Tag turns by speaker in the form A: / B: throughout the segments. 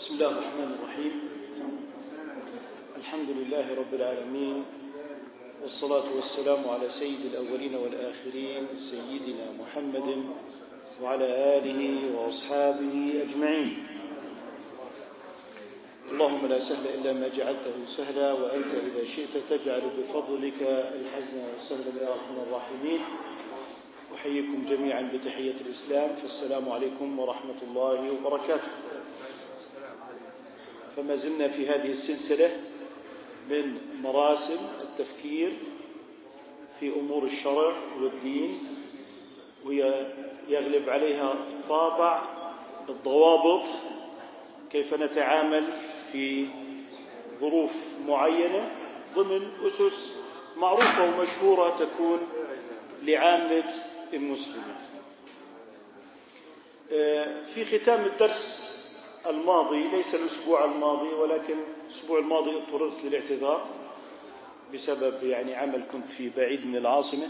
A: بسم الله الرحمن الرحيم. الحمد لله رب العالمين والصلاة والسلام على سيد الأولين والآخرين سيدنا محمد وعلى آله وأصحابه أجمعين. اللهم لا سهل إلا ما جعلته سهلا وأنت إذا شئت تجعل بفضلك الحزن سهلا يا أرحم الراحمين. أحييكم جميعا بتحية الإسلام فالسلام عليكم ورحمة الله وبركاته. فما زلنا في هذه السلسلة من مراسم التفكير في أمور الشرع والدين وهي يغلب عليها طابع الضوابط كيف نتعامل في ظروف معينة ضمن أسس معروفة ومشهورة تكون لعامة المسلمين. في ختام الدرس الماضي ليس الأسبوع الماضي ولكن الأسبوع الماضي اضطررت للاعتذار بسبب يعني عمل كنت في بعيد من العاصمة.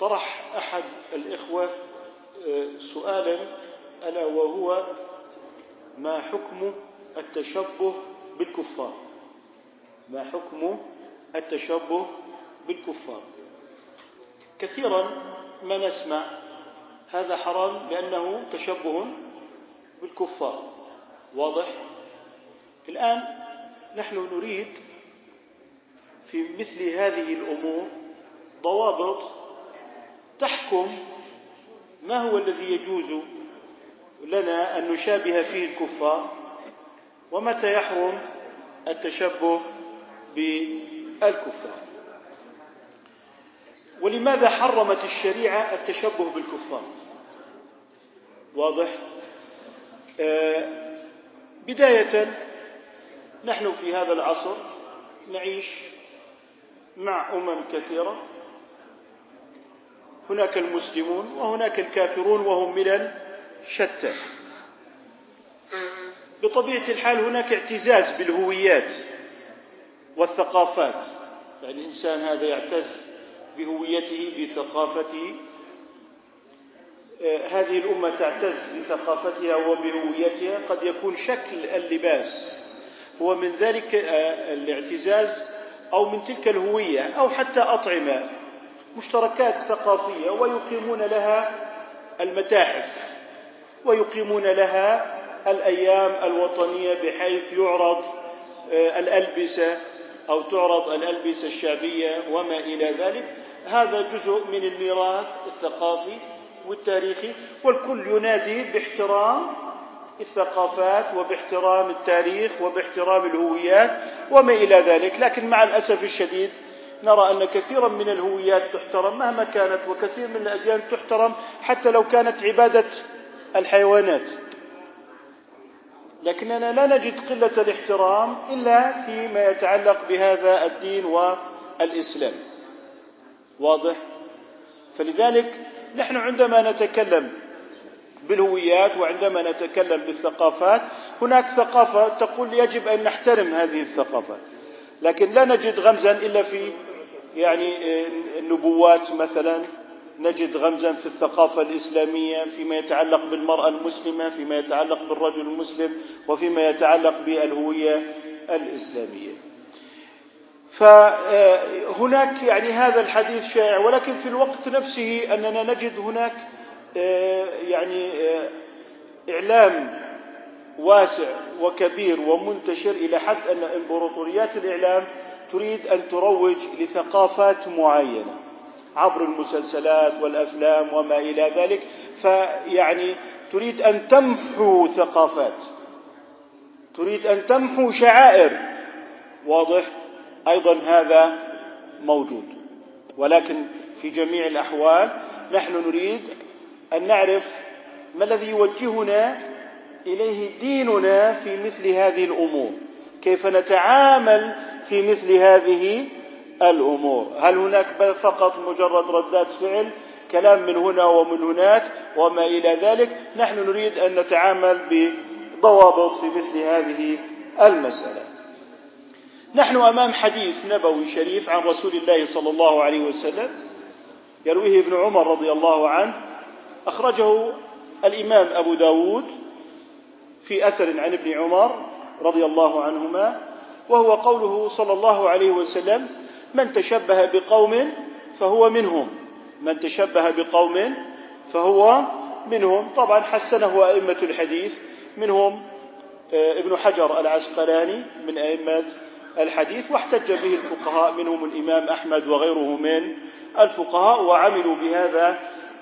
A: طرح أحد الإخوة سؤالا ألا وهو ما حكم التشبه بالكفار؟ ما حكم التشبه بالكفار؟ كثيرا ما نسمع هذا حرام لأنه تشبه بالكفار. واضح؟ الآن نحن نريد في مثل هذه الأمور ضوابط تحكم ما هو الذي يجوز لنا أن نشابه فيه الكفار ومتى يحرم التشبه بالكفار. ولماذا حرمت الشريعة التشبه بالكفار؟ واضح؟ آه بداية نحن في هذا العصر نعيش مع أمم كثيرة. هناك المسلمون وهناك الكافرون وهم ملل شتى بطبيعة الحال هناك اعتزاز بالهويات والثقافات. يعني الإنسان هذا يعتز بهويته بثقافته هذه الأمة تعتز بثقافتها وبهويتها. قد يكون شكل اللباس هو من ذلك الاعتزاز أو من تلك الهوية أو حتى أطعمة مشتركات ثقافية ويقيمون لها المتاحف ويقيمون لها الأيام الوطنية بحيث يعرض الألبسة أو تعرض الألبسة الشعبية وما إلى ذلك. هذا جزء من الميراث الثقافي. والتاريخي والكل ينادي باحترام الثقافات وباحترام التاريخ وباحترام الهويات وما إلى ذلك. لكن مع الأسف الشديد نرى أن كثيرا من الهويات تحترم مهما كانت وكثير من الأديان تحترم حتى لو كانت عبادة الحيوانات. لكننا لا نجد قلة الاحترام إلا فيما يتعلق بهذا الدين والإسلام. واضح؟ فلذلك نحن عندما نتكلم بالهويات وعندما نتكلم بالثقافات هناك ثقافة تقول يجب أن نحترم هذه الثقافات لكن لا نجد غمزا إلا في يعني النبوات مثلا. نجد غمزا في الثقافة الإسلامية فيما يتعلق بالمرأة المسلمة فيما يتعلق بالرجل المسلم وفيما يتعلق بالهوية الإسلامية. فهناك يعني هذا الحديث شائع ولكن في الوقت نفسه أننا نجد هناك يعني إعلام واسع وكبير ومنتشر إلى حد أن إمبراطوريات الإعلام تريد أن تروج لثقافات معينة عبر المسلسلات والأفلام وما إلى ذلك فيعني تريد أن تمحو ثقافات تريد أن تمحو شعائر واضح؟ أيضا هذا موجود. ولكن في جميع الأحوال نحن نريد أن نعرف ما الذي يوجهنا إليه ديننا في مثل هذه الأمور. كيف نتعامل في مثل هذه الأمور؟ هل هناك فقط مجرد ردات فعل كلام من هنا ومن هناك وما إلى ذلك؟ نحن نريد أن نتعامل بضوابط في مثل هذه المسألة. نحن أمام حديث نبوي شريف عن رسول الله صلى الله عليه وسلم يرويه ابن عمر رضي الله عنه أخرجه الإمام أبو داود في أثر عن ابن عمر رضي الله عنهما وهو قوله صلى الله عليه وسلم من تشبه بقوم فهو منهم من تشبه بقوم فهو منهم. طبعا حسنه أئمة الحديث منهم آه، ابن حجر العسقلاني من أئمة الحديث واحتج به الفقهاء منهم الإمام أحمد وغيره من الفقهاء وعملوا بهذا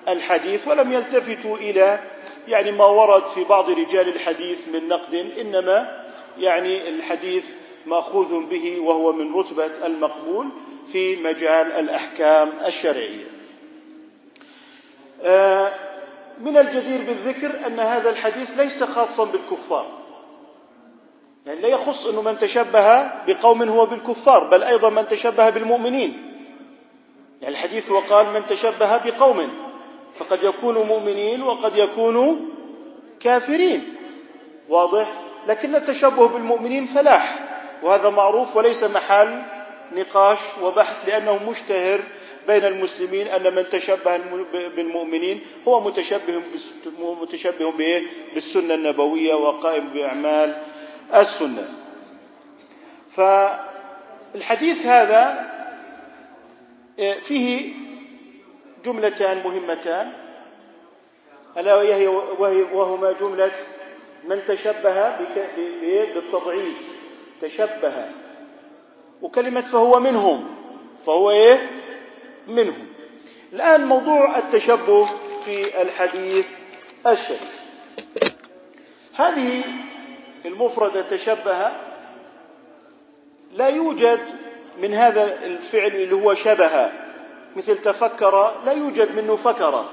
A: الحديث ولم يلتفتوا إلى يعني ما ورد في بعض رجال الحديث من نقد إنما يعني الحديث مأخوذ به وهو من رتبة المقبول في مجال الأحكام الشرعية. آه، من الجدير بالذكر أن هذا الحديث ليس خاصا بالكفار. يعني لا يخص أنه من تشبه بقوم هو بالكفار بل أيضا من تشبه بالمؤمنين. يعني الحديث وقال من تشبه بقوم فقد يكونوا مؤمنين وقد يكونوا كافرين. واضح؟ لكن التشبه بالمؤمنين فلاح وهذا معروف وليس محل نقاش وبحث لأنه مشتهر بين المسلمين أن من تشبه بالمؤمنين هو متشبه متشبه بالسنة النبوية وقائم بأعمال السنة. فالحديث هذا آه، فيه جملتان مهمتان. ألا وهي وهما جملة من تشبه بالتضعيف. تشبه. وكلمة فهو منهم. فهو إيه؟ منهم. الآن موضوع التشبه في الحديث الشريف. هذه المفردة تشبه لا يوجد من هذا الفعل اللي هو شبه. مثل تفكر لا يوجد منه فكر.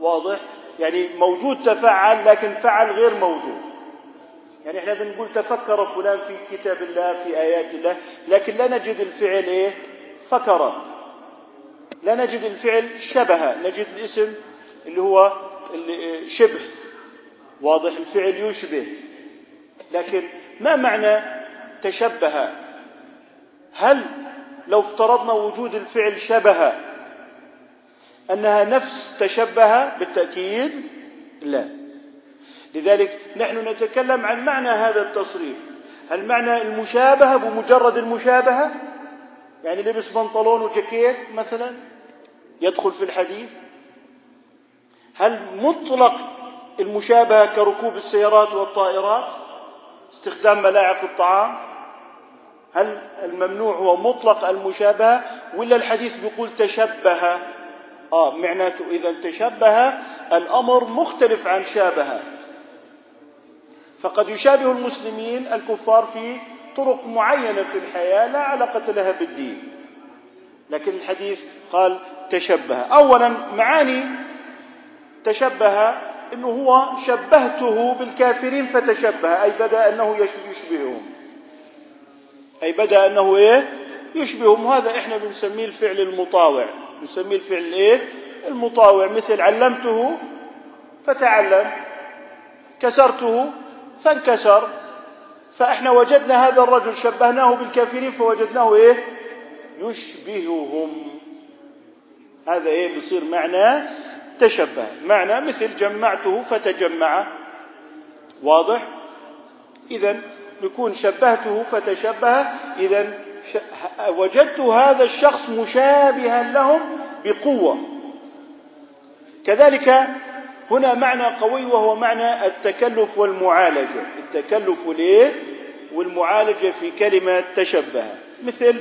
A: واضح؟ يعني موجود تفعل لكن فعل غير موجود. يعني إحنا بنقول تفكر فلان في كتاب الله في آيات الله لكن لا نجد الفعل إيه؟ فكر. لا نجد الفعل شبه نجد الاسم اللي هو شبه. واضح؟ الفعل يشبه. لكن ما معنى تشبه؟ هل لو افترضنا وجود الفعل شبه أنها نفس تشبه بالتأكيد؟ لا. لذلك نحن نتكلم عن معنى هذا التصريف. هل معنى المشابهة بمجرد المشابهة؟ يعني لبس بنطلون وجاكيت مثلا يدخل في الحديث؟ هل مطلق المشابهة كركوب السيارات والطائرات؟ استخدام ملاعق الطعام؟ هل الممنوع هو مطلق المشابهة ولا الحديث بيقول تشبه؟ آه معناته إذا تشبه الأمر مختلف عن شابه. فقد يشابه المسلمين الكفار في طرق معينة في الحياة لا علاقة لها بالدين. لكن الحديث قال تشبه. اولا معاني تشبه إنه هو شبهته بالكافرين فتشبه أي بدأ أنه يشبههم. أي بدأ أنه إيه؟ يشبههم. وهذا إحنا بنسميه الفعل المطاوع. نسميه الفعل إيه؟ المطاوع. مثل علمته فتعلم. كسرته فانكسر. فإحنا وجدنا هذا الرجل شبهناه بالكافرين فوجدناه إيه؟ يشبههم. هذا إيه؟ بصير معنى تشبه. معنى مثل جمعته فتجمع. واضح؟ اذا يكون شبهته فتشبه. اذا وجدت هذا الشخص مشابها لهم بقوة. كذلك هنا معنى قوي وهو معنى التكلف والمعالجة. التكلف ليه؟ والمعالجة في كلمة تشبه. مثل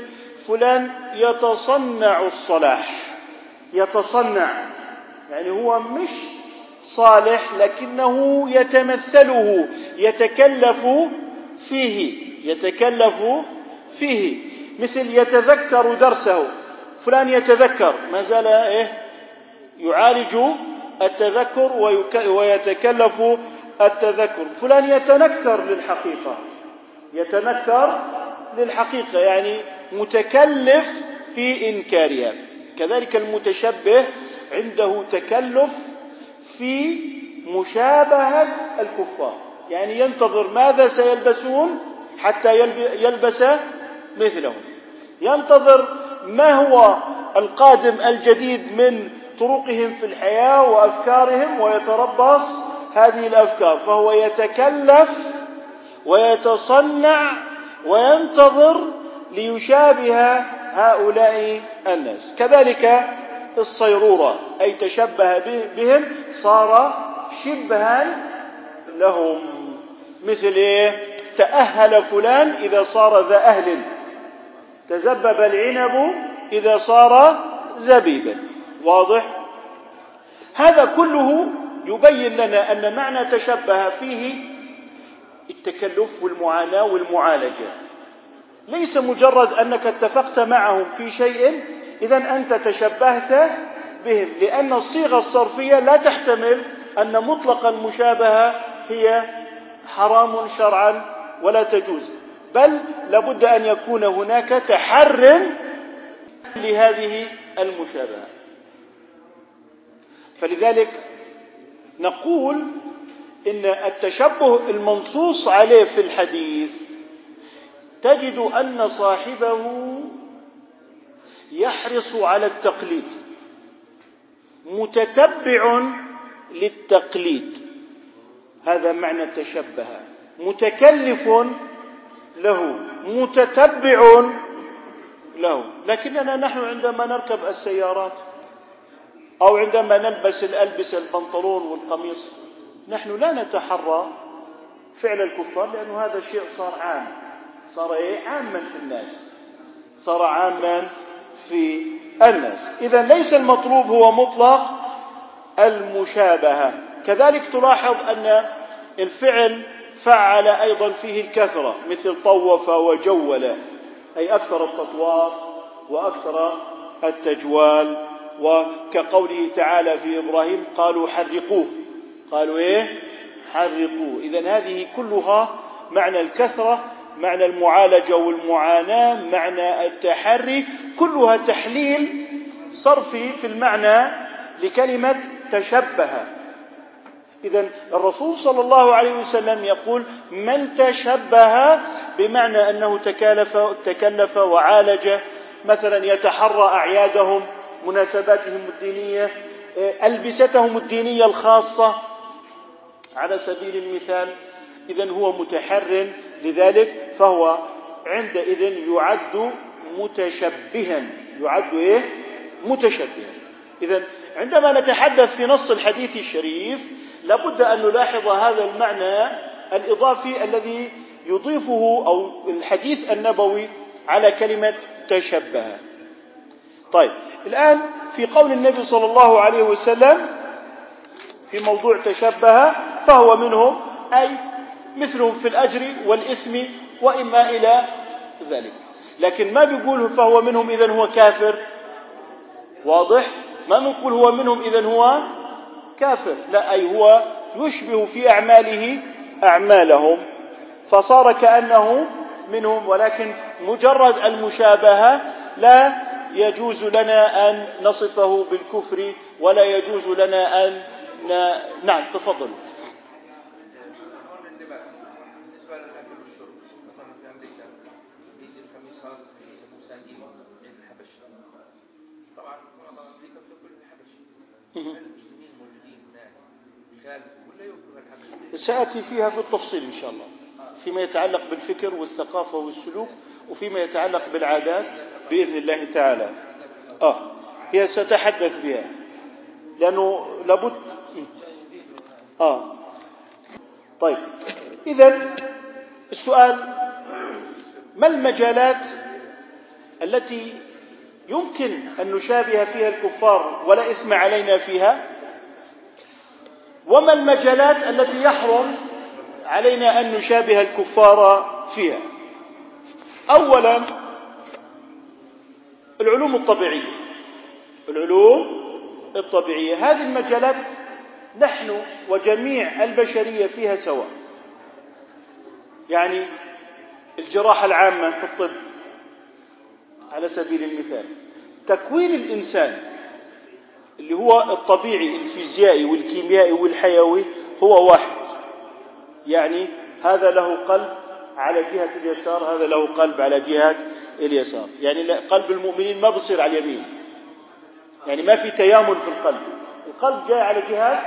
A: فلان يتصنع الصلاح. يتصنع. يعني هو مش صالح لكنه يتمثله يتكلف فيه يتكلف فيه. مثل يتذكر درسه فلان يتذكر ما زال إيه؟ يعالج التذكر ويتكلف التذكر. فلان يتنكر للحقيقة يتنكر للحقيقة يعني متكلف في إنكارها. كذلك المتشبه عنده تكلف في مشابهة الكفار. يعني ينتظر ماذا سيلبسون حتى يلبس مثلهم. ينتظر ما هو القادم الجديد من طرقهم في الحياة وأفكارهم ويتربص هذه الأفكار. فهو يتكلف ويتصنع وينتظر ليشابه هؤلاء الناس. كذلك الصيرورة أي تشبه بهم صار شبها لهم. مثل إيه؟ تأهل فلان إذا صار ذا أهل. تزبب العنب إذا صار زبيبا واضح؟ هذا كله يبين لنا أن معنى تشبه فيه التكلف والمعاناة والمعالجة. ليس مجرد أنك اتفقت معهم في شيء اذا أنت تشبهت بهم لأن الصيغة الصرفية لا تحتمل أن مطلق المشابهة هي حرام شرعا ولا تجوز. بل لابد أن يكون هناك تحر لهذه المشابهة. فلذلك نقول إن التشبه المنصوص عليه في الحديث تجد أن صاحبه يحرص على التقليد. متتبع للتقليد. هذا معنى تشبه متكلف له. متتبع له. لكننا نحن عندما نركب السيارات أو عندما نلبس الألبسة البنطلون والقميص نحن لا نتحرى فعل الكفار لأن هذا الشيء صار عام. صار إيه؟ عاما في الناس. صار عاما في الناس. إذا ليس المطلوب هو مطلق المشابهة. كذلك تلاحظ أن الفعل فعل أيضا فيه الكثرة مثل طوف وجول أي أكثر التطواف وأكثر التجوال. وكقوله تعالى في إبراهيم قالوا حرقوه. قالوا إيه؟ حرقوه. اذا هذه كلها معنى الكثرة معنى المعالجة والمعاناة معنى التحري كلها تحليل صرفي في المعنى لكلمة تشبه. اذا الرسول صلى الله عليه وسلم يقول من تشبه بمعنى أنه تكالف تكلف وعالج مثلا يتحرى أعيادهم مناسباتهم الدينية ألبستهم الدينية الخاصة. على سبيل المثال إذا هو متحر لذلك فهو عندئذ يعد متشبها. يعد إيه؟ متشبها. إذا عندما نتحدث في نص الحديث الشريف لابد أن نلاحظ هذا المعنى الإضافي الذي يضيفه أو الحديث النبوي على كلمة تشبه. طيب الآن في قول النبي صلى الله عليه وسلم في موضوع تشبه فهو منهم أي مثلهم في الأجر والإثم وإما إلى ذلك. لكن ما بيقول فهو منهم إذا هو كافر؟ واضح؟ ما نقول هو منهم إذا هو كافر. لا أي هو يشبه في أعماله أعمالهم. فصار كأنه منهم ولكن مجرد المشابهة لا يجوز لنا أن نصفه بالكفر ولا يجوز لنا أن نعم تفضل سآتي فيها بالتفصيل إن شاء الله فيما يتعلق بالفكر والثقافة والسلوك وفيما يتعلق بالعادات بإذن الله تعالى. آه هي ستحدث بها لأنه لابد. آه. طيب إذا السؤال ما المجالات التي يمكن أن نشابه فيها الكفار ولا إثم علينا فيها؟ وما المجالات التي يحرم علينا أن نشابه الكفار فيها؟ أولا العلوم الطبيعية. العلوم الطبيعية. هذه المجالات نحن وجميع البشرية فيها سواء. يعني الجراحة العامة في الطب على سبيل المثال. تكوين الإنسان اللي هو الطبيعي الفيزيائي والكيميائي والحيوي هو واحد. يعني هذا له قلب على جهة اليسار هذا له قلب على جهة اليسار. يعني قلب المؤمنين ما بصير على اليمين. يعني ما في تيامن في القلب. القلب جاي على جهة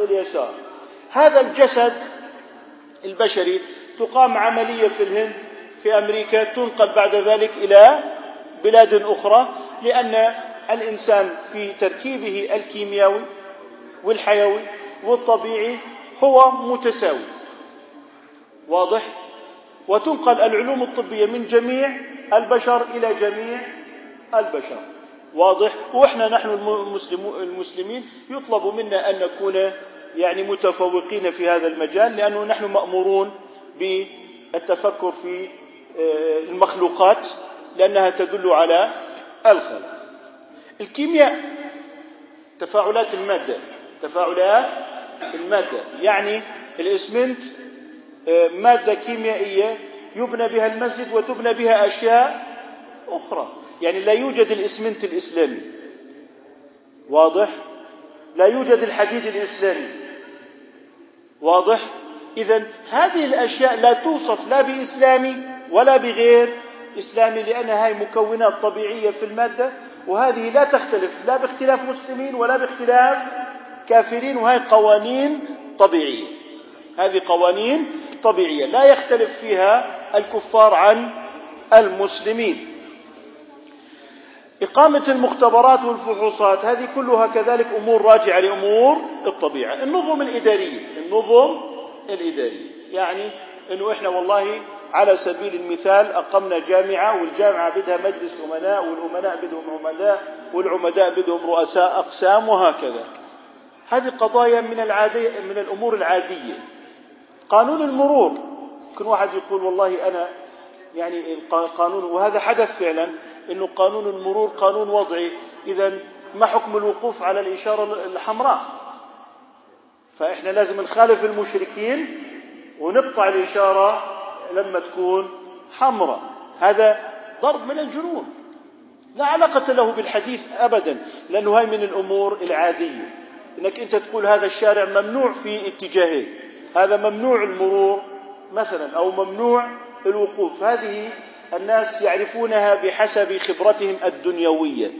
A: اليسار. هذا الجسد البشري تقام عملية في الهند في أمريكا تنقل بعد ذلك إلى بلاد أخرى. لأن الإنسان في تركيبه الكيميائي والحيوي والطبيعي هو متساوي. واضح؟ وتنقل العلوم الطبية من جميع البشر إلى جميع البشر. واضح؟ وإحنا نحن المسلمين يطلب منا أن نكون يعني متفوقين في هذا المجال لأنه نحن مأمورون بالتفكر في آه، المخلوقات لأنها تدل على الخلق الكيمياء تفاعلات المادة تفاعلات المادة. يعني الإسمنت آه، مادة كيميائية يبنى بها المسجد وتبنى بها أشياء أخرى. يعني لا يوجد الإسمنت الإسلامي. واضح؟ لا يوجد الحديد الإسلامي. واضح؟ اذا هذه الأشياء لا توصف لا بإسلامي ولا بغير اسلامي لانها هي مكونات طبيعية في المادة وهذه لا تختلف لا باختلاف مسلمين ولا باختلاف كافرين وهي قوانين طبيعية. هذه قوانين طبيعية لا يختلف فيها الكفار عن المسلمين. إقامة المختبرات والفحوصات هذه كلها كذلك أمور راجعة لأمور الطبيعة. النظم الإدارية النظم الإدارية. يعني أنه إحنا والله على سبيل المثال أقمنا جامعة والجامعة بدها مجلس أمناء والأمناء بدهم عمداء والعمداء بدهم رؤساء أقسام وهكذا. هذه قضايا من العادية من الأمور العادية. قانون المرور. كل واحد يقول والله أنا يعني القانون وهذا حدث فعلا إنه قانون المرور قانون وضعي. اذا ما حكم الوقوف على الإشارة الحمراء؟ فإحنا لازم نخالف المشركين ونقطع الإشارة لما تكون حمراء. هذا ضرب من الجنون. لا علاقة له بالحديث أبدا لأنه هاي من الأمور العادية. أنك أنت تقول هذا الشارع ممنوع في اتجاهين هذا ممنوع المرور مثلا أو ممنوع الوقوف. هذه الناس يعرفونها بحسب خبرتهم الدنيوية.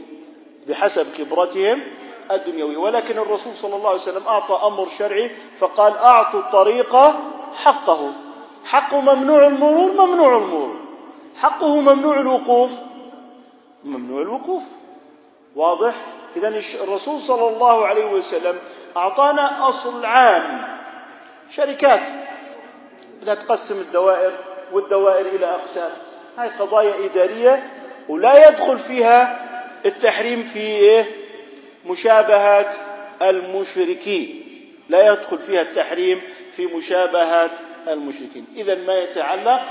A: بحسب خبرتهم الدنيوية. ولكن الرسول صلى الله عليه وسلم أعطى أمر شرعي فقال أعطوا الطريق حقه. حقه ممنوع المرور ممنوع المرور. حقه ممنوع الوقوف ممنوع الوقوف. واضح؟ اذا الرسول صلى الله عليه وسلم أعطانا أصل عام. شركات. بدها تقسم الدوائر والدوائر إلى أقسام. هاي قضايا إدارية ولا يدخل فيها التحريم في إيه؟ مشابهة المشركين. لا يدخل فيها التحريم في مشابهة المشركين. إذا ما يتعلق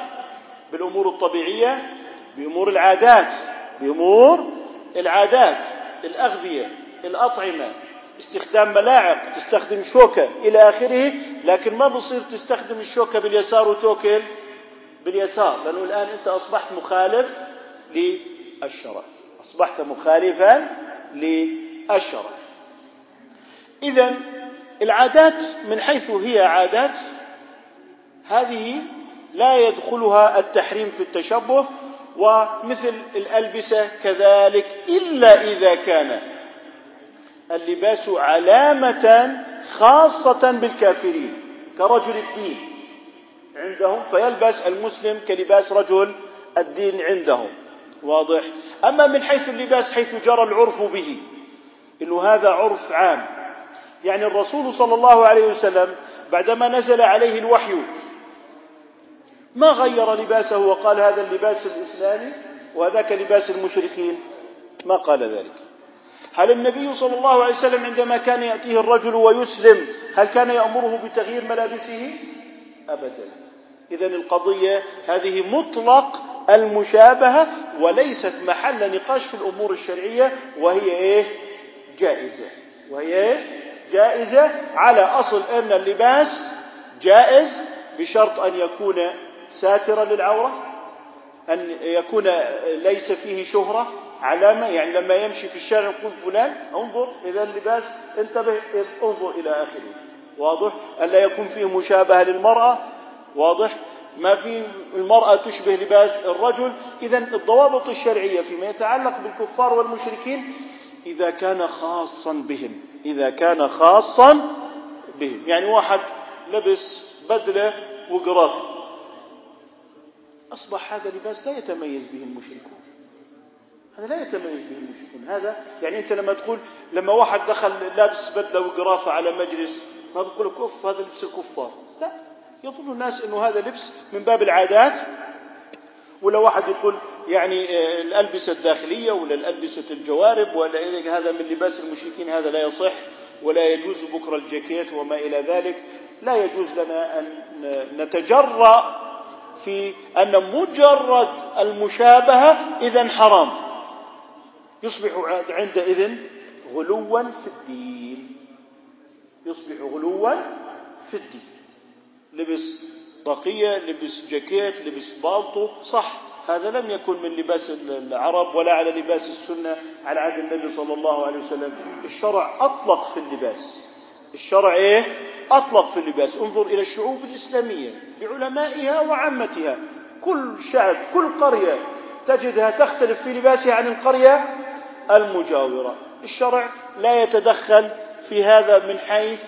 A: بالأمور الطبيعية بأمور العادات بأمور العادات الأغذية الأطعمة استخدام ملاعق تستخدم شوكة إلى آخره لكن ما بصير تستخدم الشوكة باليسار وتوكل باليسار لأنه الآن أنت أصبحت مخالف للشرع. أصبحت مخالفا للشرع. إذا العادات من حيث هي عادات هذه لا يدخلها التحريم في التشبه ومثل الألبسة كذلك إلا إذا كان اللباس علامة خاصة بالكافرين كرجل الدين عندهم فيلبس المسلم كلباس رجل الدين عندهم. واضح؟ أما من حيث اللباس حيث جرى العرف به إنه هذا عرف عام. يعني الرسول صلى الله عليه وسلم بعدما نزل عليه الوحي ما غير لباسه وقال هذا اللباس الإسلامي وذاك لباس المشركين؟ ما قال ذلك. هل النبي صلى الله عليه وسلم عندما كان يأتيه الرجل ويسلم هل كان يأمره بتغيير ملابسه؟ ابدا. إذا القضية هذه مطلق المشابهة وليست محل نقاش في الأمور الشرعية وهي إيه؟ جائزة. وهي إيه؟ جائزة على أصل أن اللباس جائز بشرط أن يكون ساترا للعورة؟ أن يكون ليس فيه شهرة علامة يعني لما يمشي في الشارع يقول فلان انظر إذا اللباس انتبه انظر إلى آخره. واضح؟ ألا يكون فيه مشابهة للمرأة؟ واضح؟ ما في المرأة تشبه لباس الرجل. إذا الضوابط الشرعية فيما يتعلق بالكفار والمشركين إذا كان خاصا بهم إذا كان خاصا بهم. يعني واحد لبس بدلة وقرافة. أصبح هذا لباس لا يتميز به المشركون. هذا لا يتميز به المشركون. هذا يعني أنت لما تقول لما واحد دخل لابس بدلة وقرافة على مجلس ما بقول لك أوف هذا لبس الكفار. لا. يظن الناس أنه هذا لبس من باب العادات. ولا واحد يقول يعني آه، الألبسة الداخلية ولا الألبسة الجوارب ولا هذا من لباس المشركين هذا لا يصح ولا يجوز بكرة الجاكيت وما إلى ذلك. لا يجوز لنا أن نتجرأ في أن مجرد المشابهة إذا حرام. يصبح عندئذ غلوا في الدين. يصبح غلوا في الدين. لبس طاقية لبس جاكيت لبس بالطو صح. هذا لم يكن من لباس العرب ولا على لباس السنة على عهد النبي صلى الله عليه وسلم. الشرع أطلق في اللباس. الشرع إيه؟ أطلق في اللباس. انظر إلى الشعوب الإسلامية بعلمائها وعامتها. كل شعب كل قرية تجدها تختلف في لباسها عن القرية المجاورة. الشرع لا يتدخل في هذا من حيث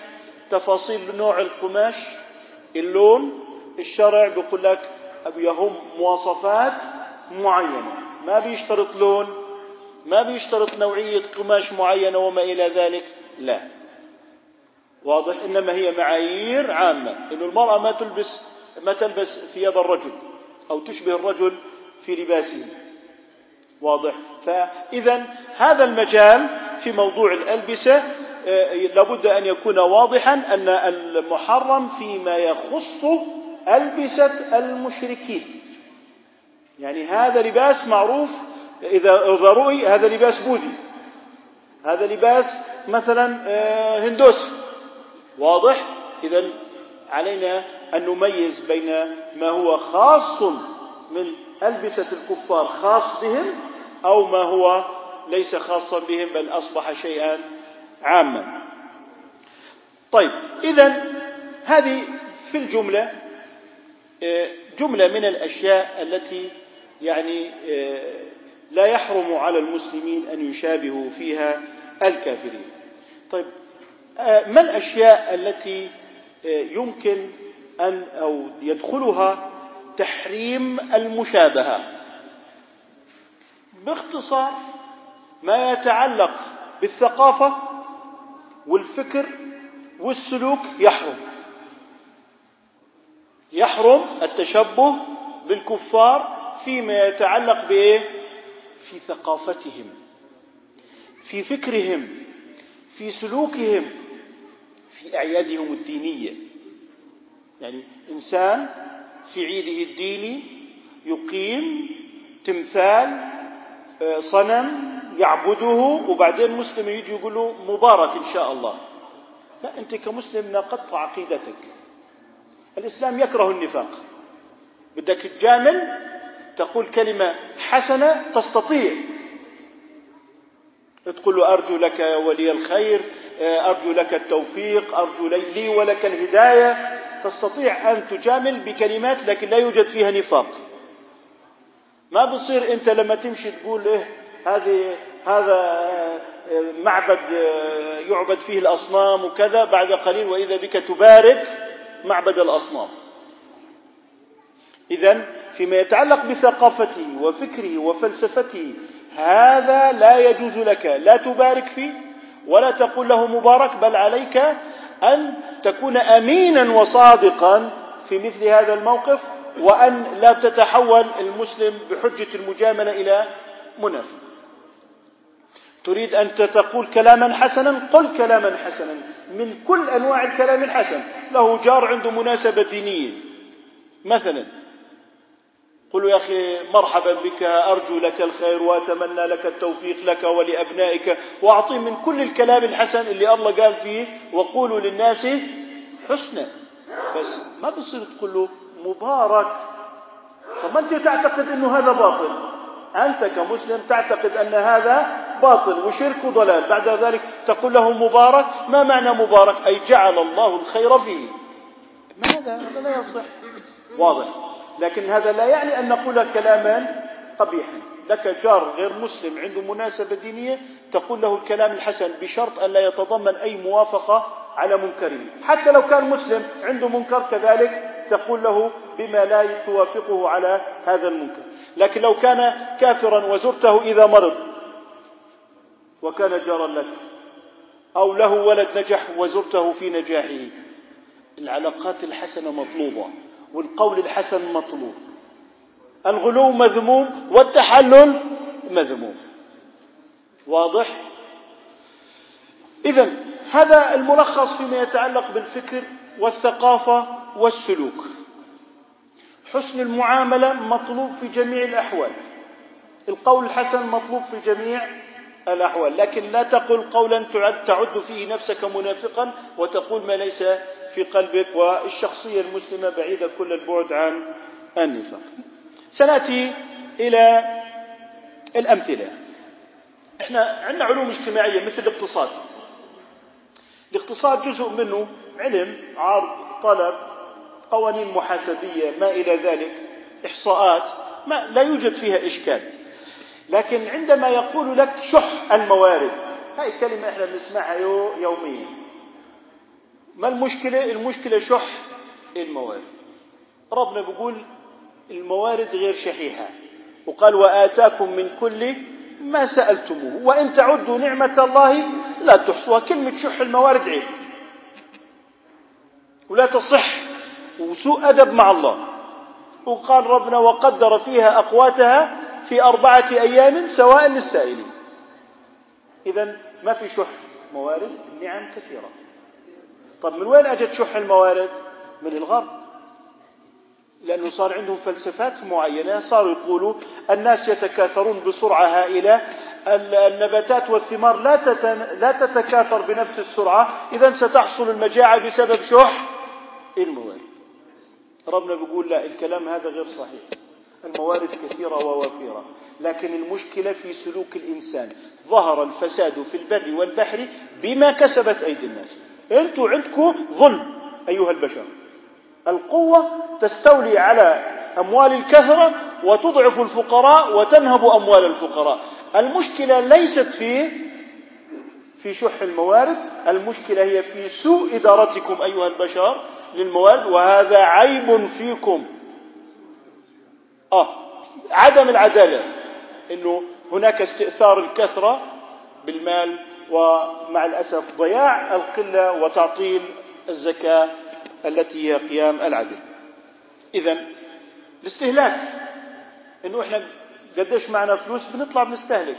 A: تفاصيل نوع القماش اللون. الشرع بيقول لك يهم مواصفات معينة. ما بيشترط لون ما بيشترط نوعية قماش معينة وما إلى ذلك. لا. واضح إنما هي معايير عامة إنه المرأة ما تلبس ما تلبس ثياب الرجل أو تشبه الرجل في لباسه. واضح. فإذا هذا المجال في موضوع الألبسة آه، لابد أن يكون واضحا أن المحرم فيما يخص ألبسة المشركين. يعني هذا لباس معروف إذا إذا رؤي هذا لباس بوذي. هذا لباس مثلا آه، هندوسي واضح؟ إذا علينا أن نميز بين ما هو خاص من ألبسة الكفار خاص بهم أو ما هو ليس خاصا بهم بل أصبح شيئا عاما. طيب إذا هذه في الجملة جملة من الأشياء التي يعني لا يحرم على المسلمين أن يشابهوا فيها الكافرين. طيب ما الأشياء التي آه، يمكن أن أو يدخلها تحريم المشابهة؟ باختصار ما يتعلق بالثقافة والفكر والسلوك يحرم. يحرم التشبه بالكفار فيما يتعلق بإيه؟ في ثقافتهم في فكرهم في سلوكهم. في اعيادهم الدينية. يعني إنسان في عيده الديني يقيم تمثال آه، صنم يعبده وبعدين مسلم يجي يقول له مبارك إن شاء الله. لا أنت كمسلم ناقضت عقيدتك. الإسلام يكره النفاق. بدك تجامل تقول كلمة حسنة تستطيع. تقول له أرجو لك يا ولي الخير أرجو لك التوفيق أرجو لي ولك الهداية. تستطيع أن تجامل بكلمات لكن لا يوجد فيها نفاق. ما بصير أنت لما تمشي تقول إيه هذه هذا معبد يعبد فيه الأصنام وكذا بعد قليل وإذا بك تبارك معبد الأصنام. إذا فيما يتعلق بثقافته وفكره وفلسفته هذا لا يجوز لك. لا تبارك فيه ولا تقول له مبارك بل عليك أن تكون أمينا وصادقا في مثل هذا الموقف وأن لا تتحول المسلم بحجة المجاملة إلى منافق. تريد أن تقول كلاما حسنا؟ قل كلاما حسنا. من كل أنواع الكلام الحسن. له جار عنده مناسبة دينية. مثلا قل يا أخي مرحبا بك أرجو لك الخير وأتمنى لك التوفيق لك ولأبنائك وأعطيه من كل الكلام الحسن اللي الله قال فيه وقولوا للناس حسنا. بس ما بصير تقول له مبارك. فما أنت تعتقد أنه هذا باطل؟ أنت كمسلم تعتقد أن هذا باطل وشرك وضلال. بعد ذلك تقول له مبارك. ما معنى مبارك؟ أي جعل الله الخير فيه. ماذا؟ هذا لا يصح. واضح. لكن هذا لا يعني أن نقول كلاما قبيحا. لك جار غير مسلم عنده مناسبة دينية تقول له الكلام الحسن بشرط أن لا يتضمن أي موافقة على منكره حتى لو كان مسلم عنده منكر كذلك تقول له بما لا توافقه على هذا المنكر. لكن لو كان كافرا وزرته إذا مرض وكان جارا لك أو له ولد نجح وزرته في نجاحه. العلاقات الحسنة مطلوبة. والقول الحسن مطلوب. الغلو مذموم والتحلل مذموم. واضح؟ اذا هذا الملخص فيما يتعلق بالفكر والثقافة والسلوك. حسن المعاملة مطلوب في جميع الأحوال. القول الحسن مطلوب في جميع الأحوال. لكن لا تقل قولا تعد فيه نفسك منافقا وتقول ما ليس في قلبك والشخصية المسلمة بعيدة كل البعد عن النفاق. سنأتي إلى الأمثلة. إحنا عندنا علوم اجتماعية مثل الاقتصاد. الاقتصاد جزء منه علم عرض طلب قوانين محاسبية ما إلى ذلك إحصاءات ما لا يوجد فيها إشكال. لكن عندما يقول لك شح الموارد هاي كلمه إحنا بنسمعها يوميا. ما المشكلة؟ المشكلة شح الموارد. ربنا بيقول الموارد غير شحيحة. وقال وآتاكم من كل ما سألتموه وإن تعدوا نعمة الله لا تحصوها. كلمة شح الموارد عيب. ولا تصح. وسوء أدب مع الله. وقال ربنا وقدر فيها أقواتها في أربعة أيام سواء للسائلين. إذا ما في شح موارد؟ النعم كثيرة. طب من وين أجت شح الموارد؟ من الغرب. لأنه صار عندهم فلسفات معينة صاروا يقولوا الناس يتكاثرون بسرعة هائلة النباتات والثمار لا لا تتكاثر بنفس السرعة. إذا ستحصل المجاعة بسبب شح الموارد. ربنا بيقول لا الكلام هذا غير صحيح. الموارد كثيرة ووفيرة لكن المشكلة في سلوك الإنسان. ظهر الفساد في البر والبحر بما كسبت أيدي الناس. أنتم عندكم ظلم أيها البشر. القوة تستولي على أموال الكثرة وتضعف الفقراء وتنهب أموال الفقراء. المشكلة ليست في في شح الموارد المشكلة هي في سوء إدارتكم أيها البشر للموارد وهذا عيب فيكم. آه عدم العدالة. أنه هناك استئثار الكثرة بالمال ومع الأسف ضياع القلة وتعطيل الزكاة التي هي قيام العدل. إذا الاستهلاك إنه إحنا قديش معنا فلوس بنطلع بنستهلك.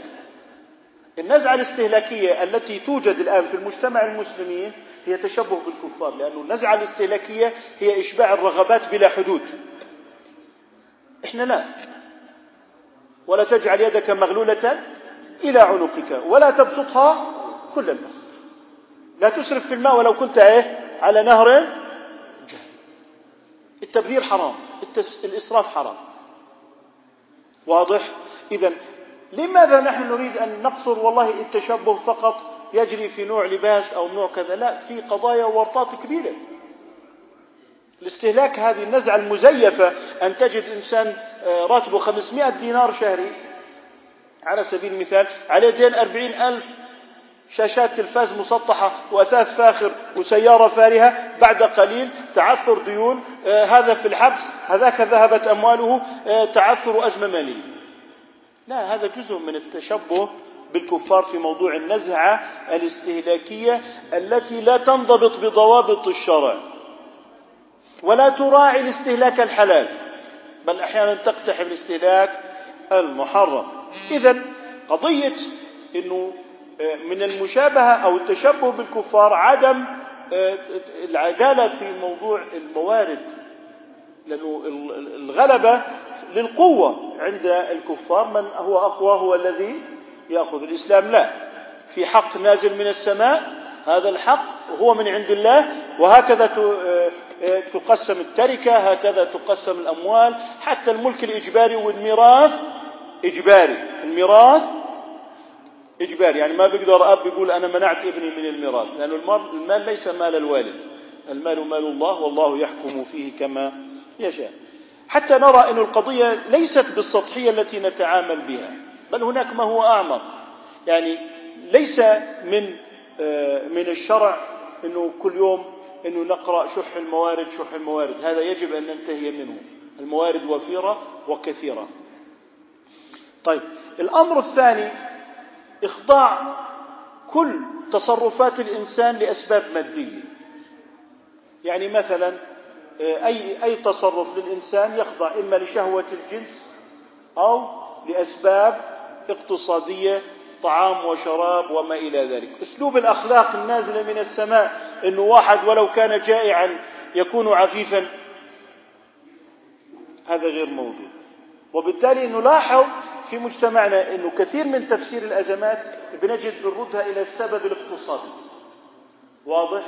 A: النزعة الاستهلاكية التي توجد الآن في المجتمع المسلمين هي تشبه بالكفار لأن النزعة الاستهلاكية هي إشباع الرغبات بلا حدود. إحنا لا. ولا تجعل يدك مغلولة إلى عنقك ولا تبسطها كل البسط لا تسرف في الماء ولو كنت إيه؟ على نهر التبذير حرام الإسراف حرام. واضح؟ إذا لماذا نحن نريد أن نقصر؟ والله التشبه فقط يجري في نوع لباس أو نوع كذا لا في قضايا وورطات كبيرة. الاستهلاك هذه النزعة المزيفة أن تجد إنسان آه، راتبه 500 دينار شهري. على سبيل المثال عليه دين أربعين ألف شاشات تلفاز مسطحة وأثاث فاخر وسيارة فارهة بعد قليل تعثر ديون آه هذا في الحبس هذاك ذهبت أمواله آه تعثر أزمة مالية. لا هذا جزء من التشبه بالكفار في موضوع النزعة الاستهلاكية التي لا تنضبط بضوابط الشرع. ولا تراعي الاستهلاك الحلال بل أحيانا تقتحم الاستهلاك المحرم. إذا قضية أنه من المشابهة أو التشبه بالكفار عدم آه، العدالة في موضوع الموارد لأنه الغلبة للقوة عند الكفار من هو أقوى هو الذي يأخذ الإسلام؟ لا. في حق نازل من السماء هذا الحق هو من عند الله وهكذا آه، آه، تقسم التركة هكذا تقسم الأموال. حتى الملك الإجباري والميراث إجباري. الميراث إجباري. يعني ما بيقدر أب يقول أنا منعت ابني من الميراث لأن المال ليس مال الوالد. المال مال الله والله يحكم فيه كما يشاء. حتى نرى أن القضية ليست بالسطحية التي نتعامل بها بل هناك ما هو أعمق. يعني ليس من آه، من الشرع إنه كل يوم إنه نقرأ شح الموارد شح الموارد. هذا يجب أن ننتهي منه. الموارد وفيرة وكثيرة. طيب الأمر الثاني إخضاع كل تصرفات الإنسان لأسباب مادية. يعني مثلا أي أي تصرف للإنسان يخضع إما لشهوة الجنس أو لأسباب اقتصادية طعام وشراب وما إلى ذلك. أسلوب الأخلاق النازلة من السماء إنه واحد ولو كان جائعا يكون عفيفا. هذا غير موجود وبالتالي نلاحظ في مجتمعنا إنه كثير من تفسير الأزمات بنجد بنردها إلى السبب الاقتصادي. واضح؟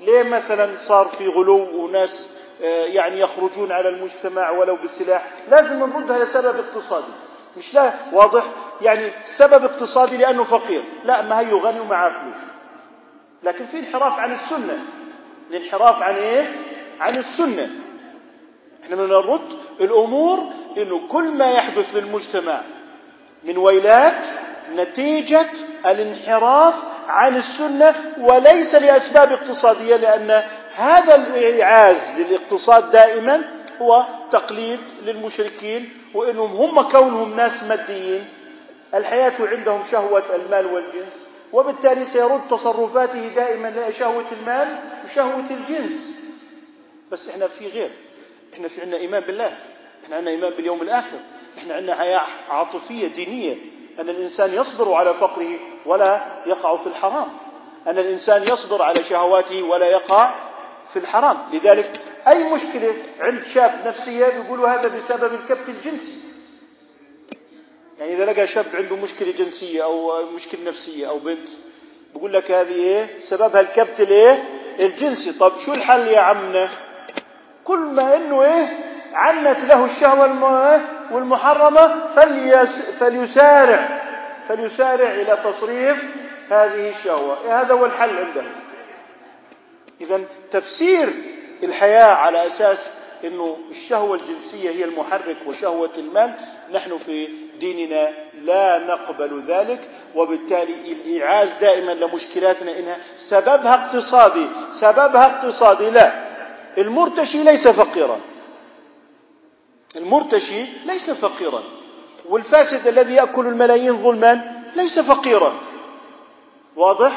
A: ليه مثلا صار في غلو وناس آه، يعني يخرجون على المجتمع ولو بالسلاح؟ لازم نردها لسبب اقتصادي. مش لا واضح يعني سبب اقتصادي لأنه فقير. لا ما هي غني ومعاه فلوس. لكن في انحراف عن السنة. الانحراف عن إيه؟ عن السنة. إحنا بدنا نرد الأمور إنه كل ما يحدث للمجتمع من ويلات نتيجة الانحراف عن السنة وليس لأسباب اقتصادية لأن هذا الايعاز للاقتصاد دائما هو تقليد للمشركين وإنهم هم كونهم ناس ماديين. الحياة عندهم شهوة المال والجنس وبالتالي سيرد تصرفاته دائما لشهوة المال وشهوة الجنس. بس إحنا في غير. إحنا في عندنا إيمان بالله. إحنا عندنا إيمان باليوم الآخر. إحنا عندنا حياة عاطفية دينية. أن الإنسان يصبر على فقره ولا يقع في الحرام. أن الإنسان يصبر على شهواته ولا يقع في الحرام. لذلك أي مشكلة عند شاب نفسيه بيقولوا هذا بسبب الكبت الجنسي؟ يعني إذا لقى شاب عنده مشكلة جنسية أو مشكلة نفسية أو بنت بقول لك هذه إيه؟ سببها الكبت الايه الجنسي. طب شو الحل يا عمنا؟ كل ما إنه إيه؟ عنت له الشهوة والمحرمة فليسارع فليسارع إلى تصريف هذه الشهوة. هذا هو الحل عنده. اذا تفسير الحياة على أساس إنه الشهوة الجنسية هي المحرك وشهوة المال. نحن في ديننا لا نقبل ذلك وبالتالي الإيعاز دائما لمشكلاتنا إنها سببها اقتصادي سببها اقتصادي. لا المرتشي ليس فقيرا. المرتشي ليس فقيرا. والفاسد الذي يأكل الملايين ظلما ليس فقيرا. واضح؟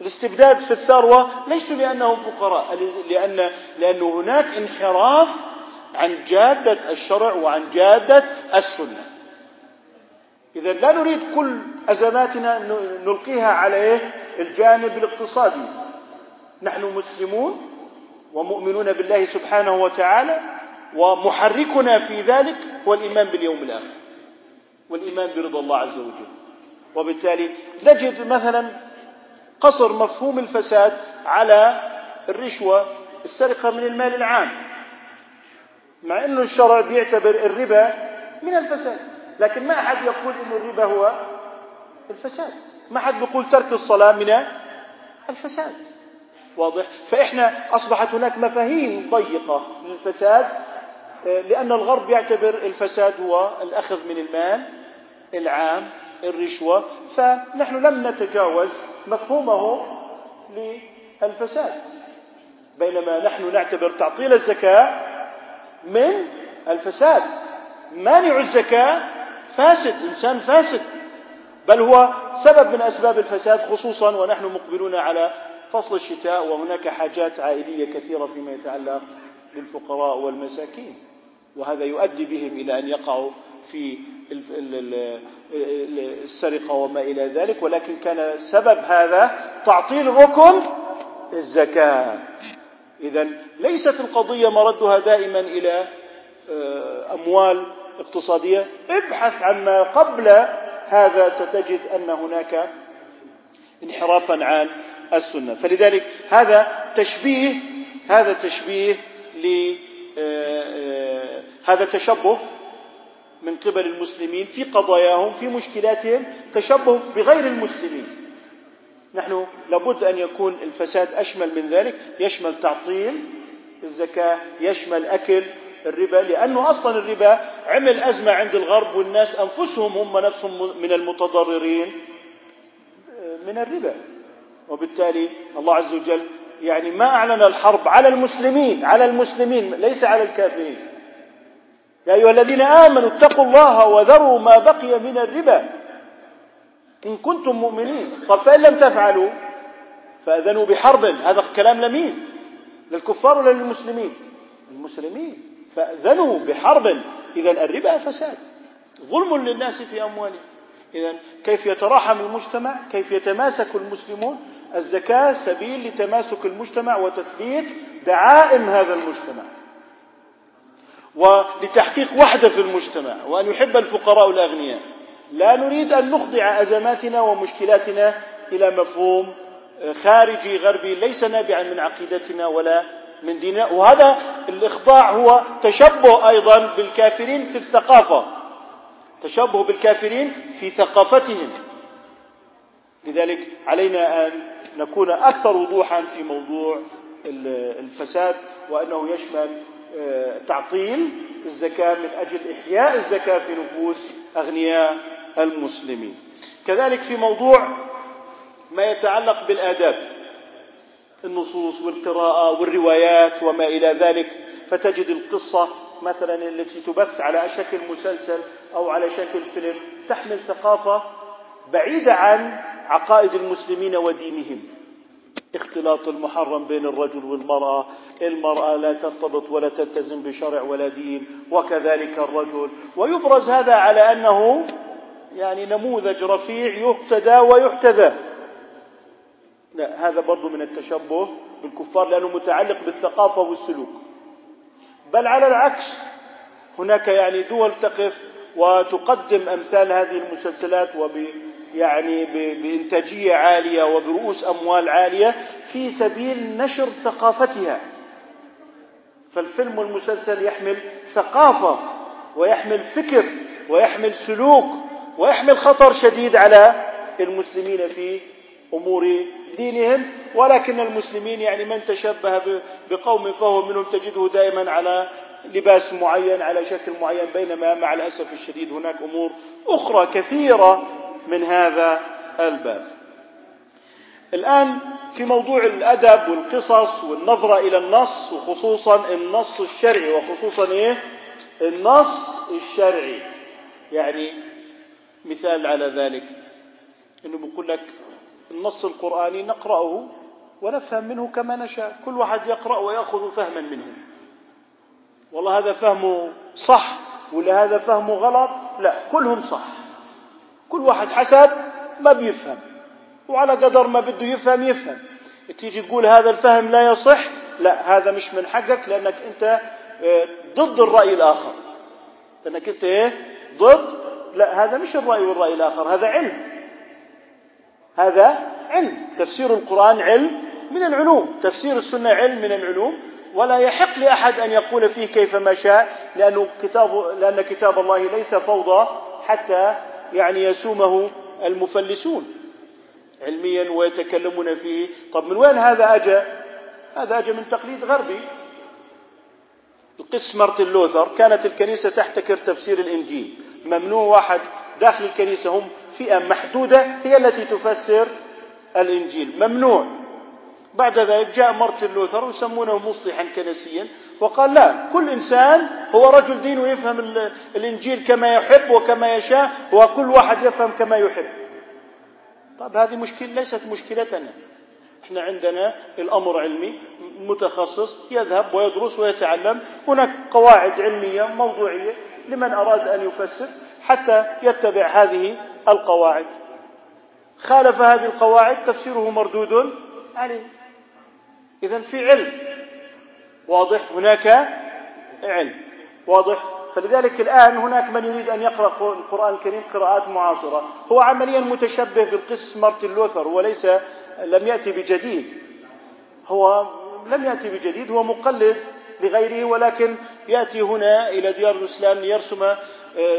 A: الاستبداد في الثروة ليسوا لأنهم فقراء لأن لأن هناك انحراف عن جادة الشرع وعن جادة السنة اذا لا نريد كل أزماتنا نلقيها على؟ الجانب الاقتصادي نحن مسلمون ومؤمنون بالله سبحانه وتعالى ومحركنا في ذلك هو الإيمان باليوم الآخر والإيمان برضا الله عز وجل وبالتالي نجد مثلا قصر مفهوم الفساد على الرشوة السرقة من المال العام. مع إنه الشرع بيعتبر الربا من الفساد لكن ما أحد يقول إنه الربا هو الفساد. ما حد بيقول ترك الصلاة من الفساد. واضح؟ فإحنا أصبحت هناك مفاهيم ضيقة للفساد آه، لأن الغرب يعتبر الفساد هو الأخذ من المال العام. الرشوة فنحن لم نتجاوز مفهومه للفساد. بينما نحن نعتبر تعطيل الزكاة من الفساد. مانع الزكاة فاسد إنسان فاسد. بل هو سبب من أسباب الفساد خصوصا ونحن مقبلون على فصل الشتاء وهناك حاجات عائلية كثيرة فيما يتعلق بالفقراء والمساكين. وهذا يؤدي بهم إلى أن يقعوا في السرقة وما إلى ذلك ولكن كان سبب هذا تعطيل ركن الزكاة. اذا ليست القضية مردها دائما إلى آه، أموال اقتصادية. ابحث عما قبل هذا ستجد أن هناك انحرافا عن السنة. فلذلك هذا تشبيه هذا تشبيه ل آه، آه، هذا تشبه من قبل المسلمين في قضاياهم في مشكلاتهم تشبه بغير المسلمين. نحن لابد أن يكون الفساد أشمل من ذلك يشمل تعطيل الزكاة يشمل أكل الربا لأنه أصلا الربا عمل أزمة عند الغرب والناس أنفسهم هم نفسهم من المتضررين آه، من الربا. وبالتالي الله عز وجل يعني ما أعلن الحرب على المسلمين على المسلمين ليس على الكافرين. يا أيها الذين آمنوا اتقوا الله وذروا ما بقي من الربا. إن كنتم مؤمنين. طب فإن لم تفعلوا فأذنوا بحرب. هذا كلام لمين؟ للكفار ولا للمسلمين؟ المسلمين. فأذنوا بحرب. إذا الربا فساد. ظلم للناس في أموالهم. إذا كيف يتراحم المجتمع؟ كيف يتماسك المسلمون؟ الزكاة سبيل لتماسك المجتمع وتثبيت دعائم هذا المجتمع. ولتحقيق وحدة في المجتمع وأن يحب الفقراء الأغنياء. لا نريد أن نخضع أزماتنا ومشكلاتنا إلى مفهوم خارجي غربي ليس نابعا من عقيدتنا ولا من ديننا. وهذا الإخضاع هو تشبه أيضا بالكافرين في الثقافة. تشبه بالكافرين في ثقافتهم. لذلك علينا أن نكون أكثر وضوحا في موضوع الفساد وأنه يشمل آه، تعطيل الزكاة من أجل إحياء الزكاة في نفوس أغنياء المسلمين. كذلك في موضوع ما يتعلق بالآداب النصوص والقراءة والروايات وما إلى ذلك. فتجد القصة مثلا التي تبث على شكل مسلسل أو على شكل فيلم تحمل ثقافة بعيدة عن عقائد المسلمين ودينهم. اختلاط المحرم بين الرجل والمرأة. المرأة لا ترتبط ولا تلتزم بشرع ولا دين وكذلك الرجل. ويبرز هذا على أنه يعني نموذج رفيع يقتدى ويحتذى. لا هذا برضو من التشبه بالكفار لأنه متعلق بالثقافة والسلوك. بل على العكس هناك يعني دول تقف وتقدم أمثال هذه المسلسلات وب يعني بإنتاجية عالية وبرؤوس أموال عالية في سبيل نشر ثقافتها. فالفيلم والمسلسل يحمل ثقافة ويحمل فكر ويحمل سلوك ويحمل خطر شديد على المسلمين في أمور دينهم ولكن المسلمين يعني من تشبه بقوم فهو منهم تجده دائما على لباس معين على شكل معين بينما مع الأسف الشديد هناك أمور أخرى كثيرة من هذا الباب. الآن في موضوع الأدب والقصص والنظرة إلى النص وخصوصا النص الشرعي وخصوصا إيه؟ النص الشرعي. يعني مثال على ذلك. إنه بقول لك النص القرآني نقرأه ونفهم منه كما نشاء. كل واحد يقرأ ويأخذ فهما منه. والله هذا فهمه صح ولا هذا فهمه غلط؟ لا كلهم صح. كل واحد حسب ما بيفهم. وعلى قدر ما بده يفهم يفهم. تيجي تقول هذا الفهم لا يصح لا هذا مش من حقك لأنك أنت آه، ضد الرأي الآخر. لأنك أنت إيه؟ ضد؟ لا هذا مش الرأي والرأي الآخر هذا علم. هذا علم. تفسير القرآن علم من العلوم. تفسير السنة علم من العلوم. ولا يحق لأحد أن يقول فيه كيفما شاء لأنه كتاب لأن كتاب الله ليس فوضى حتى يعني يسومه المفلسون علميا ويتكلمون فيه. طب من وين هذا أجى هذا أجى من تقليد غربي. القس مارتن لوثر كانت الكنيسة تحتكر تفسير الإنجيل. ممنوع واحد داخل الكنيسة هم فئة محدودة هي التي تفسر الإنجيل. ممنوع. بعد ذلك جاء مارتن لوثر ويسمونه مصلحا كنسيا وقال لا كل إنسان هو رجل دين ويفهم الإنجيل كما يحب وكما يشاء وكل واحد يفهم كما يحب. طيب هذه مشكلة ليست مشكلتنا إحنا عندنا الأمر علمي متخصص يذهب ويدرس ويتعلم. هناك قواعد علمية موضوعية لمن أراد أن يفسر حتى يتبع هذه القواعد. خالف هذه القواعد تفسيره مردود عليه. اذا في علم. واضح هناك علم. واضح. فلذلك الآن هناك من يريد أن يقرأ القرآن الكريم قراءات معاصرة. هو عمليا متشبه بالقس مارتن لوثر وليس لم يأتي بجديد. هو لم يأتي بجديد هو مقلد لغيره ولكن يأتي هنا إلى ديار الإسلام ليرسم آه،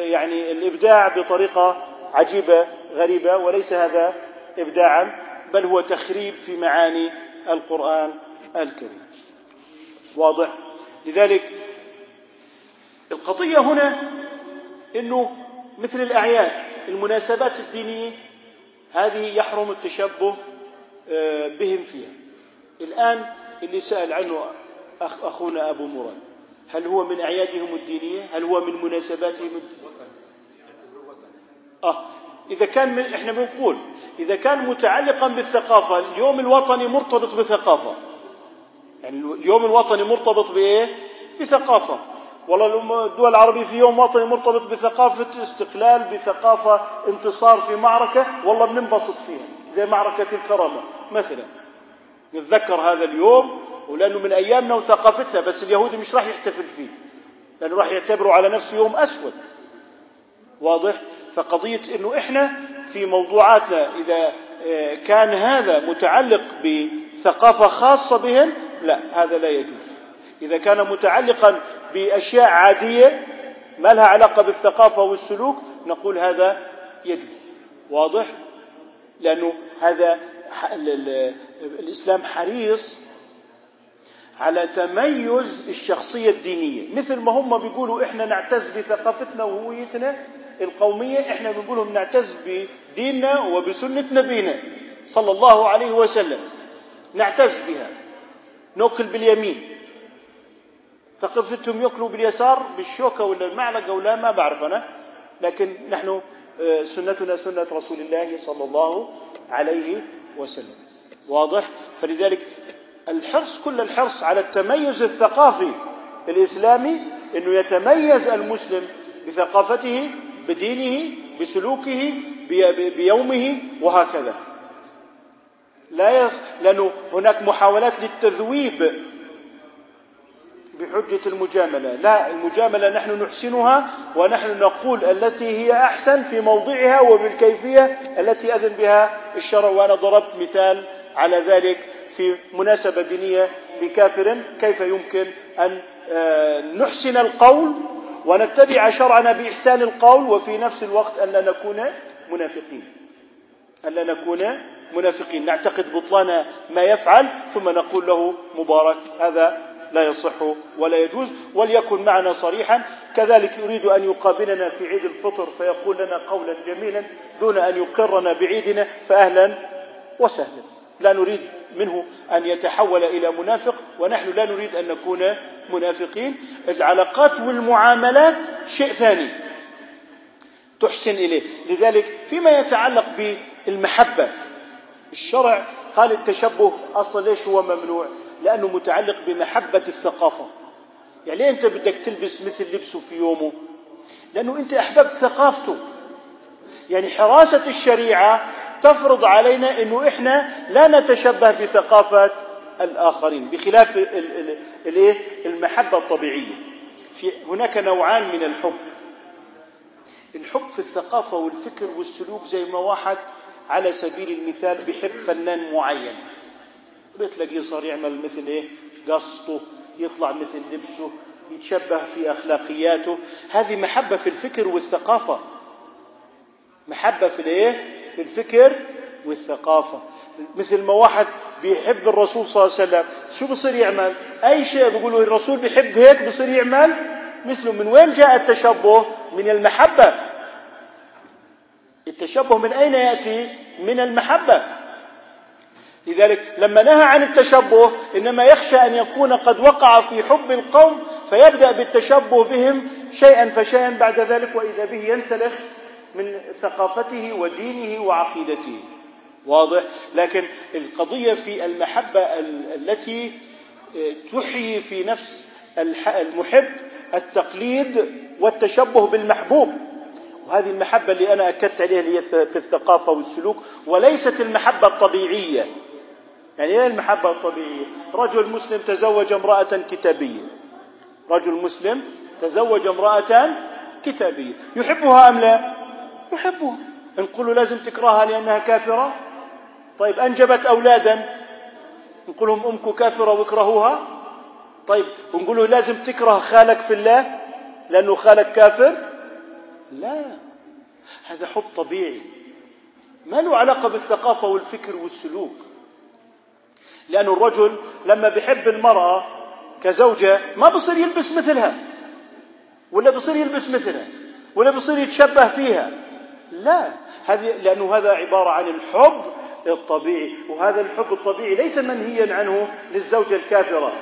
A: يعني الإبداع بطريقة عجيبة غريبة وليس هذا إبداعا بل هو تخريب في معاني القرآن الكريم. واضح؟ لذلك القضية هنا أنه مثل الأعياد المناسبات الدينية هذه يحرم التشبه آه، بهم فيها. الآن اللي سأل عنه أخ أخونا أبو مراد هل هو من أعيادهم الدينية؟ هل هو من مناسباتهم الدينية آه إذا كان من إحنا بنقول إذا كان متعلقا بالثقافة اليوم الوطني مرتبط بثقافة. يعني اليوم الوطني مرتبط بإيه؟ بثقافة. والله الدول العربية في يوم وطني مرتبط بثقافة استقلال بثقافة انتصار في معركة والله بننبسط فيها زي معركة الكرامة مثلا. نتذكر هذا اليوم ولأنه من أيامنا وثقافتنا بس اليهودي مش راح يحتفل فيه لأنه راح يعتبره على نفسه يوم أسود. واضح؟ فقضية أنه إحنا في موضوعاتنا إذا آه، كان هذا متعلق بثقافة خاصة بهم لا هذا لا يجوز. إذا كان متعلقا بأشياء عادية ما لها علاقة بالثقافة والسلوك نقول هذا يجوز. واضح؟ لأنه هذا الإسلام حريص على تميز الشخصية الدينية. مثل ما هم بيقولوا إحنا نعتز بثقافتنا وهويتنا القومية إحنا بنقولهم نعتز بديننا وبسنة نبينا صلى الله عليه وسلم. نعتز بها. نوكل باليمين. ثقافتهم يأكلوا باليسار بالشوكة ولا المعلقة ولا ما بعرف أنا. لكن نحن آه، سنتنا سنة رسول الله صلى الله عليه وسلم. واضح؟ فلذلك الحرص كل الحرص على التميز الثقافي الإسلامي أنه يتميز المسلم بثقافته بدينه بسلوكه بيومه وهكذا. لا يخ... لأنه هناك محاولات للتذويب بحجة المجاملة. لا المجاملة نحن نحسنها ونحن نقول التي هي أحسن في موضعها وبالكيفية التي أذن بها الشرع. وأنا ضربت مثال على ذلك في مناسبة دينية لكافر. كيف يمكن أن آه، نحسن القول ونتبع شرعنا بإحسان القول وفي نفس الوقت أن لا نكون منافقين؟ أن لا نكون منافقين نعتقد بطلان ما يفعل ثم نقول له مبارك هذا لا يصح ولا يجوز وليكن معنا صريحا. كذلك يريد أن يقابلنا في عيد الفطر فيقول لنا قولا جميلا دون أن يقرنا بعيدنا فاهلا وسهلا. لا نريد منه أن يتحول إلى منافق ونحن لا نريد أن نكون منافقين. العلاقات والمعاملات شيء ثاني تحسن إليه. لذلك فيما يتعلق بالمحبة الشرع قال التشبه أصلا ليش هو ممنوع؟ لأنه متعلق بمحبة الثقافة. يعني ليه أنت بدك تلبس مثل لبسه في يومه لأنه أنت أحببت ثقافته. يعني حراسة الشريعة تفرض علينا أنه إحنا لا نتشبه بثقافة الآخرين بخلاف المحبة الطبيعية. في هناك نوعان من الحب. الحب في الثقافة والفكر والسلوك زي ما واحد على سبيل المثال بحب فنان معين. بتلاقيه صار يعمل مثل إيه؟ قصته يطلع مثل لبسه يتشبه في أخلاقياته. هذه محبة في الفكر والثقافة. محبة في الإيه؟ في الفكر والثقافة. مثل ما واحد بيحب الرسول صلى الله عليه وسلم شو بصير يعمل؟ أي شيء بيقولوا الرسول بيحب هيك بصير يعمل؟ مثله من وين جاء التشبه؟ من المحبة. التشبه من أين يأتي؟ من المحبة. لذلك لما نهى عن التشبه إنما يخشى أن يكون قد وقع في حب القوم فيبدأ بالتشبه بهم شيئا فشيئا بعد ذلك وإذا به ينسلخ من ثقافته ودينه وعقيدته. واضح؟ لكن القضية في المحبة التي تحيي في نفس المحب التقليد والتشبه بالمحبوب. وهذه المحبة اللي أنا أكدت عليها اللي هي في الثقافة والسلوك وليست المحبة الطبيعية. يعني إيه المحبة الطبيعية؟ رجل مسلم تزوج امرأة كتابية. رجل مسلم تزوج امرأة كتابية. يحبها أم لا؟ يحبها. نقول له لازم تكرهها لأنها كافرة؟ طيب أنجبت أولادا؟ نقول لهم أمك كافرة واكرهوها طيب ونقول له لازم تكره خالك في الله؟ لأنه خالك كافر؟ لا. هذا حب طبيعي. ما له علاقة بالثقافة والفكر والسلوك. لأن الرجل لما بيحب المرأة كزوجة ما بصير يلبس مثلها. ولا بصير يلبس مثلها. ولا بصير يتشبه فيها. لا. هذه لأنه هذا عبارة عن الحب الطبيعي. وهذا الحب الطبيعي ليس منهيا عنه للزوجة الكافرة.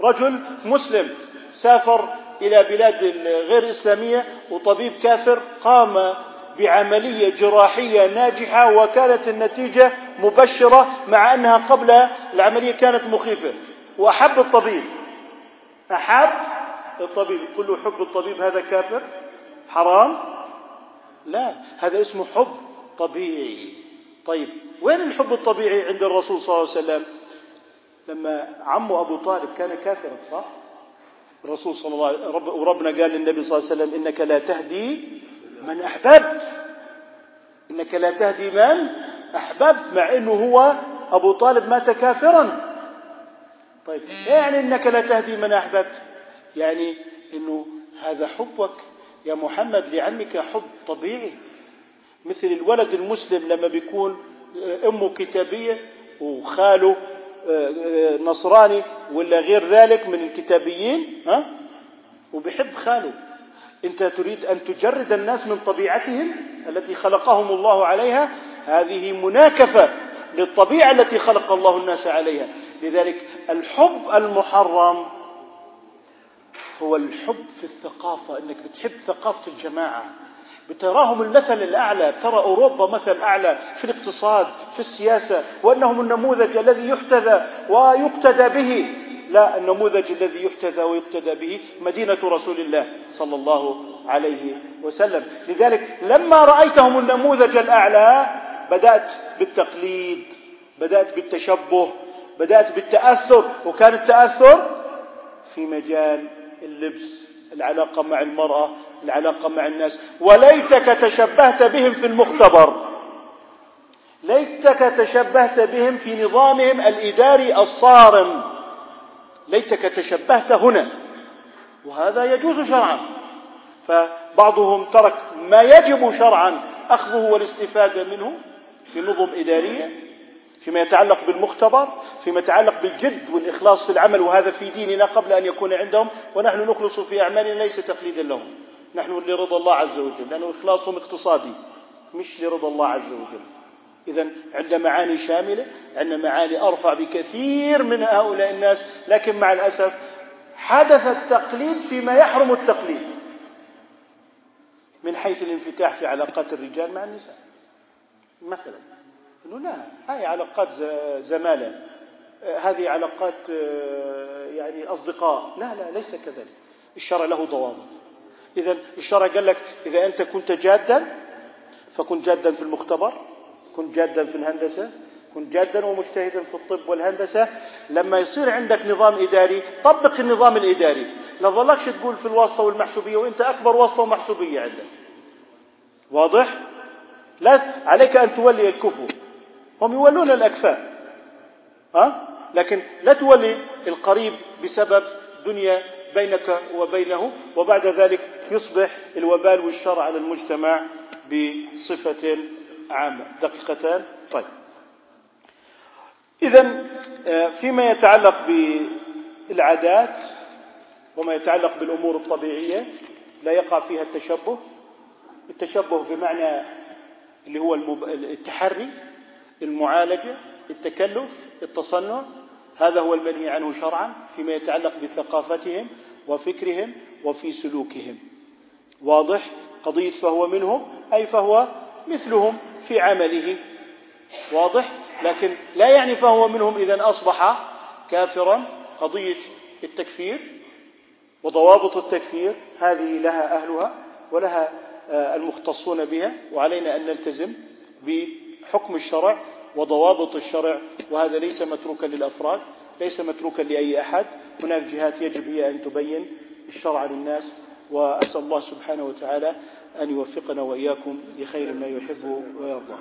A: رجل مسلم سافر إلى بلاد غير إسلامية وطبيب كافر قام بعملية جراحية ناجحة وكانت النتيجة مبشرة مع أنها قبل العملية كانت مخيفة. وأحب الطبيب. أحب الطبيب. له حب الطبيب هذا كافر؟ حرام؟ لا هذا اسمه حب طبيعي. طيب وين الحب الطبيعي عند الرسول صلى الله عليه وسلم؟ لما عمه أبو طالب كان كافرا صح؟ الرسول صلى الله عليه وسلم وربنا قال للنبي صلى الله عليه وسلم إنك لا تهدي من أحببت. إنك لا تهدي من أحببت مع أنه هو أبو طالب مات كافرا. طيب يعني إنك لا تهدي من أحببت؟ يعني أنه هذا حبك يا محمد لعمك حب طبيعي. مثل الولد المسلم لما بيكون أمه كتابية وخاله آه، آه، نصراني ولا غير ذلك من الكتابيين ها؟ وبيحب خاله انت تريد أن تجرد الناس من طبيعتهم التي خلقهم الله عليها؟ هذه مناكفة للطبيعة التي خلق الله الناس عليها. لذلك الحب المحرم هو الحب في الثقافة إنك بتحب ثقافة الجماعة. بتراهم المثل الأعلى بترى أوروبا مثل أعلى في الاقتصاد في السياسة وأنهم النموذج الذي يحتذى ويقتدى به. لا النموذج الذي يحتذى ويقتدى به مدينة رسول الله صلى الله عليه وسلم. لذلك لما رأيتهم النموذج الأعلى بدأت بالتقليد بدأت بالتشبه بدأت بالتأثر وكان التأثر في مجال اللبس العلاقة مع المرأة العلاقة مع الناس. وليتك تشبهت بهم في المختبر. ليتك تشبهت بهم في نظامهم الإداري الصارم. ليتك تشبهت هنا. وهذا يجوز شرعا. فبعضهم ترك ما يجب شرعا أخذه والاستفادة منه في نظم إدارية فيما يتعلق بالمختبر فيما يتعلق بالجد والإخلاص في العمل وهذا في ديننا قبل أن يكون عندهم ونحن نخلص في أعمالنا ليس تقليدا لهم. نحن لرضا الله عز وجل لأنه إخلاصهم اقتصادي مش لرضا الله عز وجل. إذا عندنا معاني شاملة عندنا معاني أرفع بكثير من هؤلاء الناس لكن مع الأسف حدث التقليد فيما يحرم التقليد. من حيث الانفتاح في علاقات الرجال مع النساء. مثلا. إنه لا هذه علاقات زمالة. هذه علاقات آه، يعني أصدقاء. لا لا ليس كذلك. الشرع له ضوابط. اذا الشرع قال لك إذا أنت كنت جادا فكن جادا في المختبر كن جادا في الهندسة كن جادا ومجتهدا في الطب والهندسة. لما يصير عندك نظام إداري طبق النظام الإداري. لا ظلكش تقول في الواسطة والمحسوبية وأنت أكبر واسطة ومحسوبية عندك. واضح؟ لا عليك أن تولي الكفو. هم يولون الأكفاء. ها؟ لكن لا تولي القريب بسبب دنيا بينك وبينه وبعد ذلك يصبح الوبال والشر على المجتمع بصفة عامة. دقيقتان. طيب. إذا آه، فيما يتعلق بالعادات وما يتعلق بالأمور الطبيعية لا يقع فيها التشبه. التشبه بمعنى اللي هو التحري المعالجة التكلف التصنع. هذا هو المنهي عنه شرعا فيما يتعلق بثقافتهم وفكرهم وفي سلوكهم. واضح؟ قضية فهو منهم أي فهو مثلهم في عمله. واضح؟ لكن لا يعني فهو منهم اذا أصبح كافرا. قضية التكفير وضوابط التكفير هذه لها أهلها ولها آه، المختصون بها وعلينا أن نلتزم بحكم الشرع وضوابط الشرع وهذا ليس متروكا للأفراد. ليس متروكا لأي أحد. هناك جهات يجب هي أن تبين الشرع للناس وأسأل الله سبحانه وتعالى أن يوفقنا وإياكم لخير ما يحب ويرضى.